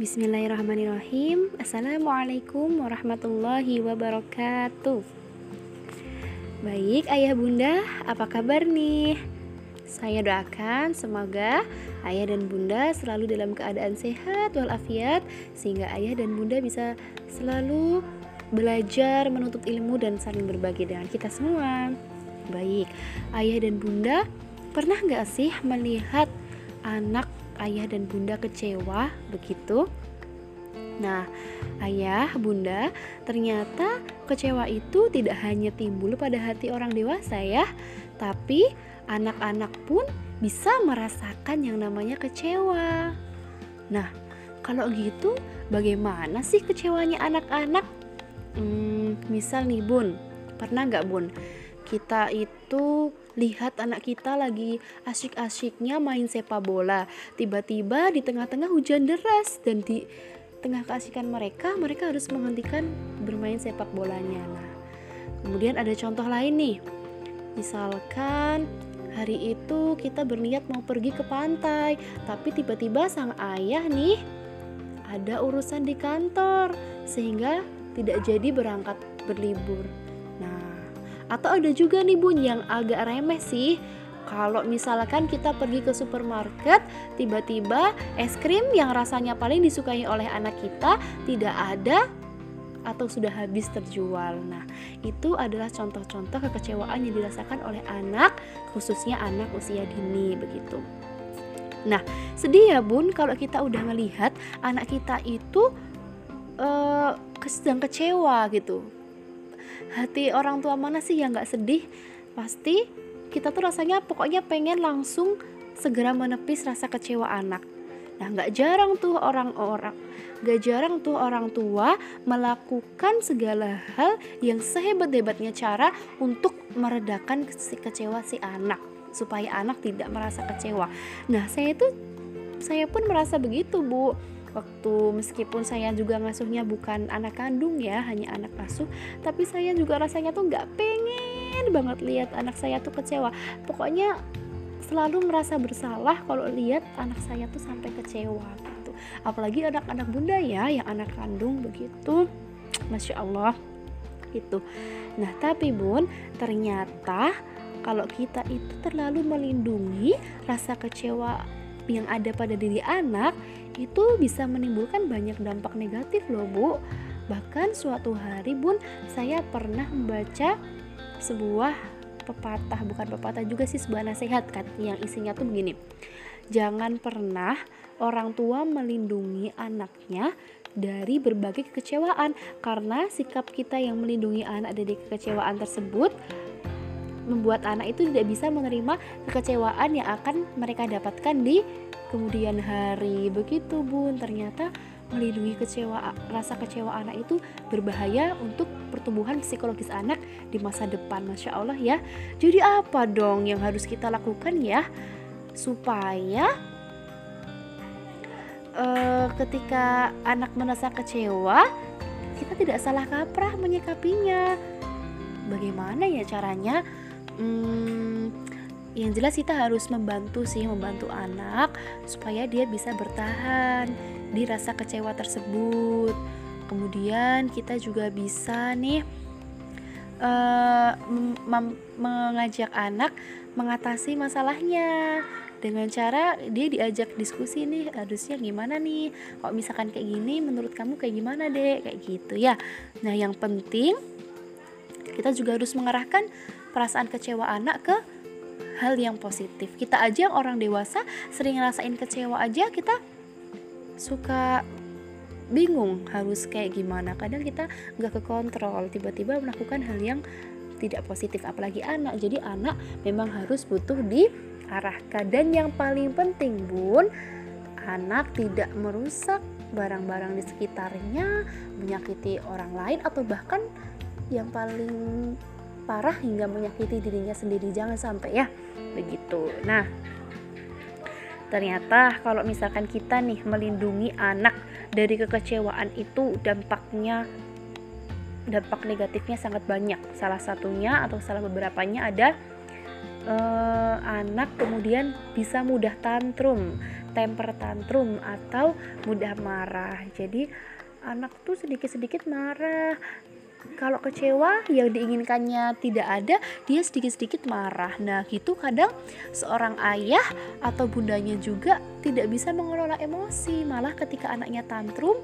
Bismillahirrahmanirrahim. Assalamualaikum warahmatullahi wabarakatuh. Baik ayah bunda, apa kabar nih? Saya doakan semoga ayah dan bunda selalu dalam keadaan sehat walafiat Sehingga ayah dan bunda bisa selalu belajar, menuntut ilmu dan saling berbagi dengan kita semua. Baik, ayah dan bunda pernah nggak sih melihat anak ayah dan bunda kecewa begitu? Nah, ayah, bunda, ternyata kecewa itu tidak hanya timbul pada hati orang dewasa ya, tapi anak-anak pun bisa merasakan yang namanya kecewa. Nah, kalau gitu bagaimana sih kecewanya anak-anak? Hmm, misal nih bun, pernah nggak bun? Kita itu lihat anak kita lagi asyik-asyiknya main sepak bola. Tiba-tiba di tengah-tengah hujan deras dan di tengah keasikan mereka mereka harus menghentikan bermain sepak bolanya. Nah kemudian ada contoh lain nih. Misalkan hari itu kita berniat mau pergi ke pantai tapi tiba-tiba sang ayah nih ada urusan di kantor sehingga tidak jadi berangkat berlibur atau ada juga nih bun yang agak remeh sih kalau misalkan kita pergi ke supermarket tiba-tiba es krim yang rasanya paling disukai oleh anak kita tidak ada atau sudah habis terjual. Nah, itu adalah contoh-contoh kekecewaan yang dirasakan oleh anak, khususnya anak usia dini begitu. Nah, sedih ya Bun kalau kita udah melihat anak kita itu uh, sedang kecewa gitu hati orang tua mana sih yang nggak sedih? Pasti kita tuh rasanya pokoknya pengen langsung segera menepis rasa kecewa anak. Nah nggak jarang tuh orang-orang gak jarang tuh orang tua melakukan segala hal yang sehebat-hebatnya cara untuk meredakan kecewa si anak supaya anak tidak merasa kecewa. Nah, saya itu saya pun merasa begitu, Bu waktu meskipun saya juga ngasuhnya bukan anak kandung ya hanya anak asuh tapi saya juga rasanya tuh nggak pengen banget lihat anak saya tuh kecewa. Pokoknya selalu merasa bersalah kalau lihat anak saya tuh sampai kecewa gitu. Apalagi anak-anak bunda ya yang anak kandung begitu. Masya Allah itu nah tapi bun ternyata kalau kita itu terlalu melindungi rasa kecewa yang ada pada diri anak itu bisa menimbulkan banyak dampak negatif loh Bu. Bahkan suatu hari Bun saya pernah membaca sebuah pepatah, bukan pepatah juga sih sebuah nasihat kan yang isinya tuh begini. Jangan pernah orang tua melindungi anaknya dari berbagai kekecewaan karena sikap kita yang melindungi anak dari kekecewaan tersebut membuat anak itu tidak bisa menerima kekecewaan yang akan mereka dapatkan di kemudian hari. Begitu bun. Ternyata melindungi kecewa rasa kecewa anak itu berbahaya untuk pertumbuhan psikologis anak di masa depan. Masya Allah ya. Jadi apa dong yang harus kita lakukan ya? Supaya uh, ketika anak merasa kecewa kita tidak salah kaprah menyikapinya. Bagaimana ya caranya hmm, yang jelas kita harus membantu sih membantu anak supaya dia bisa bertahan di rasa kecewa tersebut. Kemudian kita juga bisa nih uh, mengajak anak mengatasi masalahnya dengan cara dia diajak diskusi nih harusnya gimana nih? Kok misalkan kayak gini menurut kamu kayak gimana deh kayak gitu ya. Nah yang penting kita juga harus mengarahkan perasaan kecewa anak ke hal yang positif. Kita aja yang orang dewasa sering ngerasain kecewa aja kita suka bingung harus kayak gimana. Kadang kita nggak ke kontrol tiba-tiba melakukan hal yang tidak positif. Apalagi anak jadi anak memang harus butuh diarahkan. Dan yang paling penting bun anak tidak merusak barang-barang di sekitarnya menyakiti orang lain atau bahkan yang paling parah hingga menyakiti dirinya sendiri jangan sampai ya begitu nah ternyata kalau misalkan kita nih melindungi anak dari kekecewaan itu dampaknya dampak negatifnya sangat banyak salah satunya atau salah beberapanya ada uh, anak kemudian bisa mudah tantrum, temper tantrum atau mudah marah. Jadi anak tuh sedikit-sedikit marah. Kalau kecewa yang diinginkannya tidak ada, dia sedikit-sedikit marah. Nah, gitu kadang seorang ayah atau bundanya juga tidak bisa mengelola emosi. Malah ketika anaknya tantrum,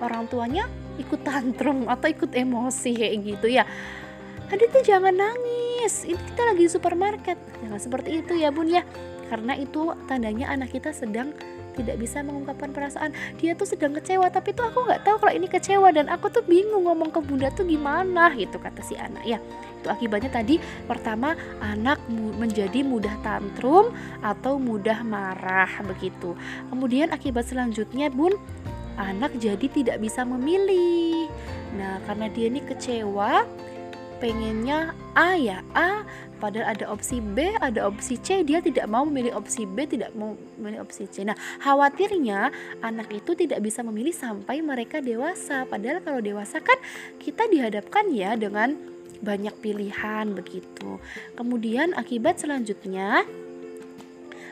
orang tuanya ikut tantrum atau ikut emosi kayak gitu ya. Adik tuh jangan nangis, ini kita lagi di supermarket. Jangan seperti itu ya bun ya. Karena itu tandanya anak kita sedang tidak bisa mengungkapkan perasaan. Dia tuh sedang kecewa tapi tuh aku nggak tahu kalau ini kecewa dan aku tuh bingung ngomong ke bunda tuh gimana gitu kata si anak. Ya itu akibatnya tadi pertama anak menjadi mudah tantrum atau mudah marah begitu. Kemudian akibat selanjutnya bun anak jadi tidak bisa memilih. Nah karena dia ini kecewa pengennya A ya A. Padahal ada opsi B ada opsi C. Dia tidak mau memilih opsi B tidak mau memilih opsi C. Nah khawatirnya anak itu tidak bisa memilih sampai mereka dewasa. Padahal kalau dewasa kan kita dihadapkan ya dengan banyak pilihan begitu. Kemudian akibat selanjutnya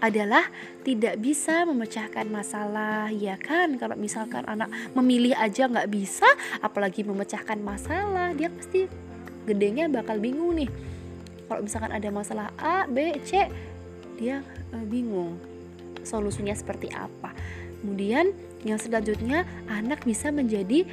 adalah tidak bisa memecahkan masalah ya kan? Kalau misalkan anak memilih aja nggak bisa apalagi memecahkan masalah dia pasti gedenya bakal bingung nih. Kalau misalkan ada masalah A, B, C dia uh, bingung solusinya seperti apa. Kemudian yang selanjutnya anak bisa menjadi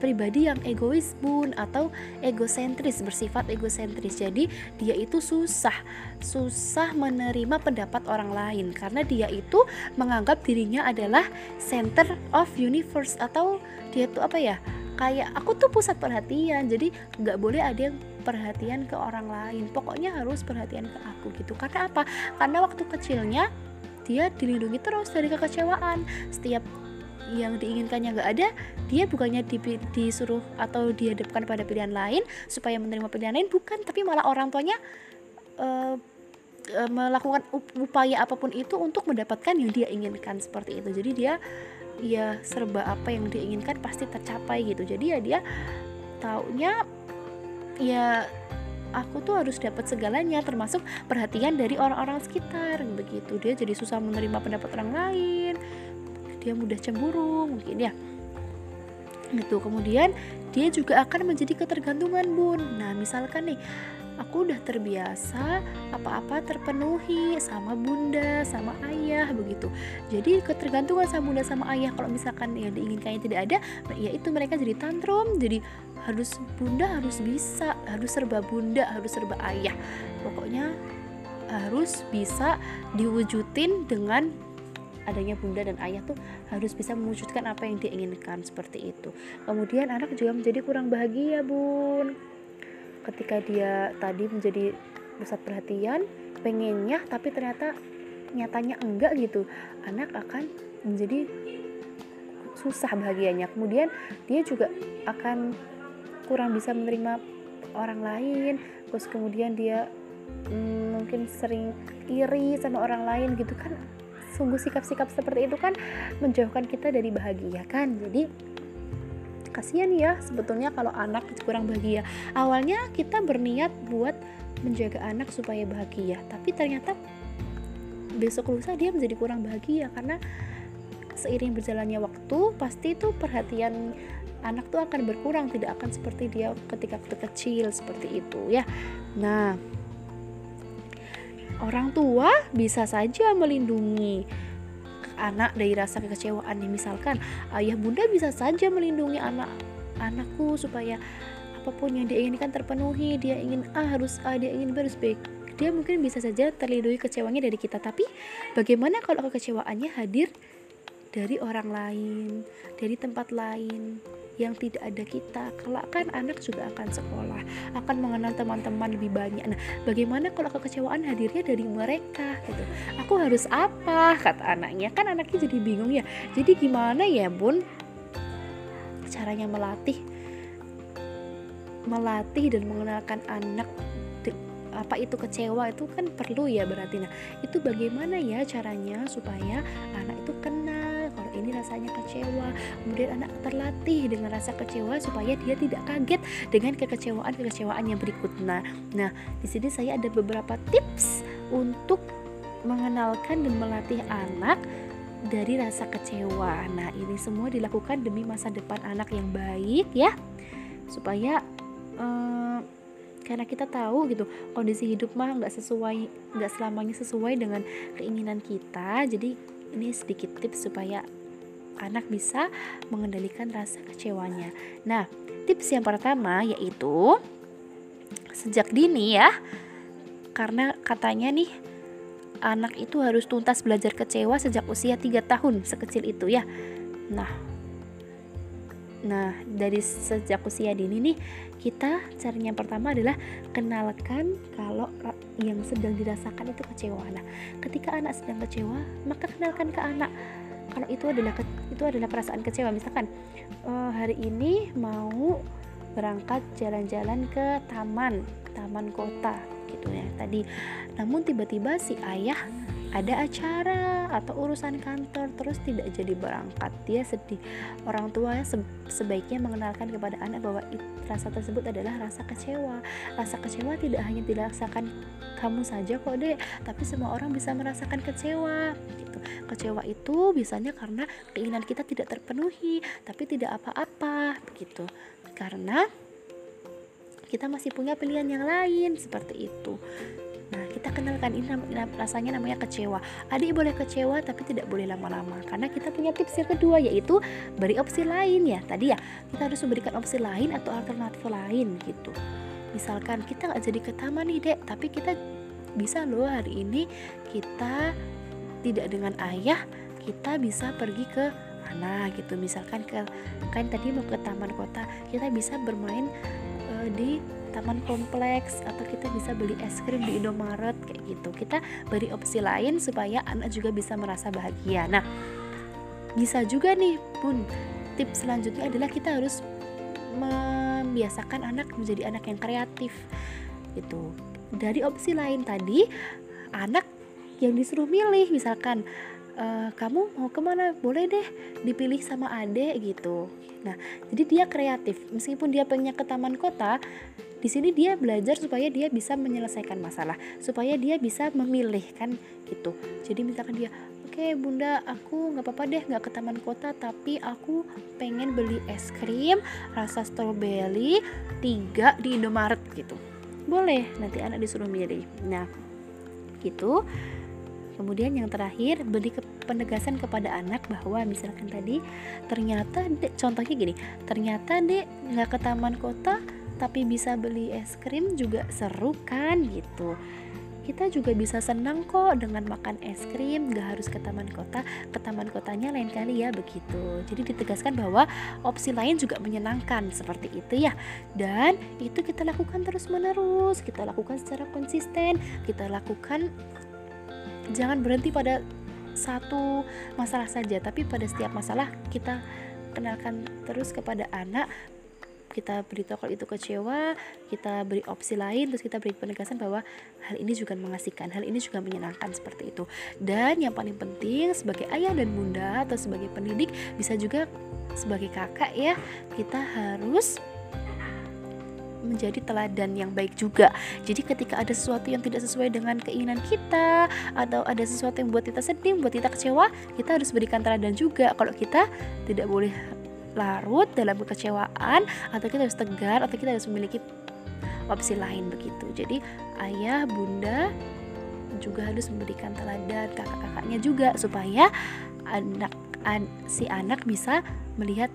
pribadi yang egois bun atau egosentris bersifat egosentris. Jadi dia itu susah susah menerima pendapat orang lain karena dia itu menganggap dirinya adalah center of universe atau dia itu apa ya kayak aku tuh pusat perhatian jadi nggak boleh ada yang perhatian ke orang lain. Pokoknya harus perhatian ke aku gitu. Karena apa? Karena waktu kecilnya dia dilindungi terus dari kekecewaan. Setiap yang diinginkannya nggak ada dia bukannya di, disuruh atau dihadapkan pada pilihan lain supaya menerima pilihan lain bukan. Tapi malah orang tuanya uh, melakukan upaya apa pun itu untuk mendapatkan yang dia inginkan seperti itu. Jadi dia ya serba apa yang dia inginkan pasti tercapai gitu. Jadi ya dia taunya ya aku tuh harus dapat segalanya termasuk perhatian dari orang-orang sekitar begitu. Dia jadi susah menerima pendapat orang lain dia mudah cemburu mungkin ya. Itu kemudian dia juga akan menjadi ketergantungan bun. Nah misalkan nih aku udah terbiasa apa-apa terpenuhi sama bunda sama ayah begitu. Jadi ketergantungan sama bunda sama ayah kalau misalkan yang diinginkannya tidak ada ya itu mereka jadi tantrum jadi harus bunda harus bisa harus serba bunda harus serba ayah. Pokoknya harus bisa diwujudin dengan adanya bunda dan ayah tuh harus bisa mewujudkan apa yang diinginkan seperti itu. Kemudian anak juga menjadi kurang bahagia bun ketika dia tadi menjadi pusat perhatian pengennya tapi ternyata nyatanya enggak gitu. Anak akan menjadi susah bahagianya. Kemudian dia juga akan kurang bisa menerima orang lain. Terus kemudian dia hmm, mungkin sering iri sama orang lain gitu kan. Sungguh sikap-sikap seperti itu kan menjauhkan kita dari bahagia kan? Jadi kasihan ya sebetulnya kalau anak kurang bahagia. Awalnya kita berniat buat menjaga anak supaya bahagia tapi ternyata besok lusa dia menjadi kurang bahagia karena seiring berjalannya waktu pasti itu perhatian anak tuh akan berkurang tidak akan seperti dia ketika kecil seperti itu ya. Nah orang tua bisa saja melindungi anak dari rasa kekecewaan nih. Misalkan ayah bunda bisa saja melindungi anak anakku supaya apa pun yang dia inginkan terpenuhi. Dia ingin A harus A dia ingin B harus B. Dia mungkin bisa saja terlindungi kecewanya dari kita. Tapi bagaimana kalau kekecewaannya hadir dari orang lain dari tempat lain yang tidak ada kita. Kelak kan anak juga akan sekolah akan mengenal teman-teman lebih banyak. Nah bagaimana kalau kekecewaan hadirnya dari mereka gitu? Aku harus apa? Kata anaknya. Kan anaknya jadi bingung ya. Jadi gimana ya bun? Caranya melatih. Melatih dan mengenalkan anak apa itu kecewa itu kan perlu ya berarti. Nah itu bagaimana ya caranya supaya anak itu kalau ini rasanya kecewa kemudian anak terlatih dengan rasa kecewa supaya dia tidak kaget dengan kekecewaan kekecewaan yang berikutnya nah di sini saya ada beberapa tips untuk mengenalkan dan melatih anak dari rasa kecewa. Nah, ini semua dilakukan demi masa depan anak yang baik ya. Supaya eh, karena kita tahu gitu kondisi hidup mah nggak sesuai nggak selamanya sesuai dengan keinginan kita jadi ini sedikit tips supaya anak bisa mengendalikan rasa kecewanya. Nah, tips yang pertama yaitu sejak dini ya. Karena katanya nih anak itu harus tuntas belajar kecewa sejak usia 3 tahun sekecil itu ya. Nah, Nah, dari sejak usia dini nih, kita caranya yang pertama adalah kenalkan kalau yang sedang dirasakan itu kecewa. Nah, ketika anak sedang kecewa, maka kenalkan ke anak kalau itu adalah itu adalah perasaan kecewa. Misalkan uh, hari ini mau berangkat jalan-jalan ke taman taman kota gitu ya tadi. Namun tiba-tiba si ayah ada acara atau urusan kantor terus tidak jadi berangkat. Dia sedih. Orang tua sebaiknya mengenalkan kepada anak bahwa rasa tersebut adalah rasa kecewa. Rasa kecewa tidak hanya dirasakan kamu saja kok dek tapi semua orang bisa merasakan kecewa kecewa itu biasanya karena keinginan kita tidak terpenuhi tapi tidak apa-apa begitu karena kita masih punya pilihan yang lain seperti itu Nah, kita kenalkan ini rasanya namanya kecewa. Adik boleh kecewa tapi tidak boleh lama-lama karena kita punya tips yang kedua yaitu beri opsi lain ya. Tadi ya, kita harus memberikan opsi lain atau alternatif lain gitu. Misalkan kita nggak jadi ke taman nih, Dek, tapi kita bisa loh hari ini kita tidak dengan ayah, kita bisa pergi ke mana gitu. Misalkan ke kan tadi mau ke taman kota, kita bisa bermain uh, di taman kompleks atau kita bisa beli es krim di Indomaret kayak gitu. Kita beri opsi lain supaya anak juga bisa merasa bahagia. Nah bisa juga nih pun tips selanjutnya adalah kita harus membiasakan anak menjadi anak yang kreatif gitu. Dari opsi lain tadi anak yang disuruh milih misalkan e, kamu mau ke mana? Boleh deh dipilih sama adek gitu. Nah jadi dia kreatif. Meskipun dia pengen ke taman kota di sini dia belajar supaya dia bisa menyelesaikan masalah supaya dia bisa memilih kan gitu. Jadi misalkan dia oke okay, bunda aku nggak apa-apa deh nggak ke taman kota tapi aku pengen beli es krim rasa stroberi tiga di Indomaret gitu. Boleh nanti anak disuruh milih. Nah gitu Kemudian yang terakhir beri ke penegasan kepada anak bahwa misalkan tadi ternyata dek, contohnya gini, ternyata dek nggak ke taman kota tapi bisa beli es krim juga seru kan gitu. Kita juga bisa senang kok dengan makan es krim gak harus ke taman kota ke taman kotanya lain kali ya begitu. Jadi ditegaskan bahwa opsi lain juga menyenangkan seperti itu ya. Dan itu kita lakukan terus menerus kita lakukan secara konsisten kita lakukan jangan berhenti pada satu masalah saja tapi pada setiap masalah kita kenalkan terus kepada anak. Kita beritahu kalau itu kecewa kita beri opsi lain terus kita beri penegasan bahwa hal ini juga mengasihkan hal ini juga menyenangkan seperti itu. Dan yang paling penting sebagai ayah dan bunda atau sebagai pendidik bisa juga sebagai kakak ya kita harus menjadi teladan yang baik juga. Jadi ketika ada sesuatu yang tidak sesuai dengan keinginan kita atau ada sesuatu yang buat kita sedih, buat kita kecewa, kita harus berikan teladan juga. Kalau kita tidak boleh larut dalam kekecewaan atau kita harus tegar atau kita harus memiliki opsi lain begitu jadi ayah bunda juga harus memberikan teladan kakak-kakaknya juga supaya anak an, si anak bisa melihat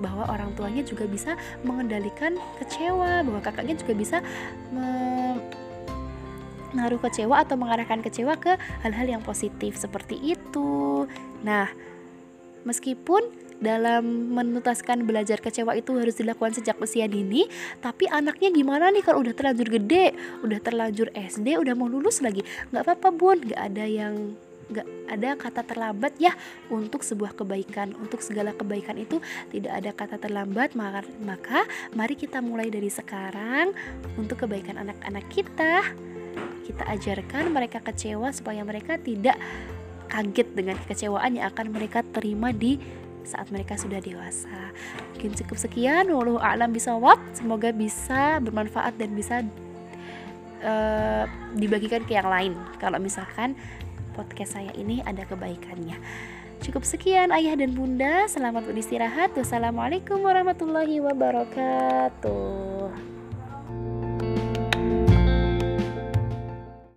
bahwa orang tuanya juga bisa mengendalikan kecewa bahwa kakaknya juga bisa menaruh kecewa atau mengarahkan kecewa ke hal-hal yang positif seperti itu. Nah meskipun dalam menutaskan belajar kecewa itu harus dilakukan sejak usia dini tapi anaknya gimana nih kalau udah terlanjur gede udah terlanjur SD udah mau lulus lagi? Nggak apa-apa bun. Nggak ada yang nggak ada kata terlambat ya untuk sebuah kebaikan untuk segala kebaikan itu tidak ada kata terlambat maka, maka mari kita mulai dari sekarang untuk kebaikan anak-anak kita kita ajarkan mereka kecewa supaya mereka tidak kaget dengan kekecewaan yang akan mereka terima di saat mereka sudah dewasa. Mungkin cukup sekian. Wallahu a'lam bisawab. Semoga bisa bermanfaat dan bisa uh, dibagikan ke yang lain kalau misalkan podcast saya ini ada kebaikannya. Cukup sekian ayah dan bunda, selamat beristirahat. Wassalamualaikum warahmatullahi wabarakatuh.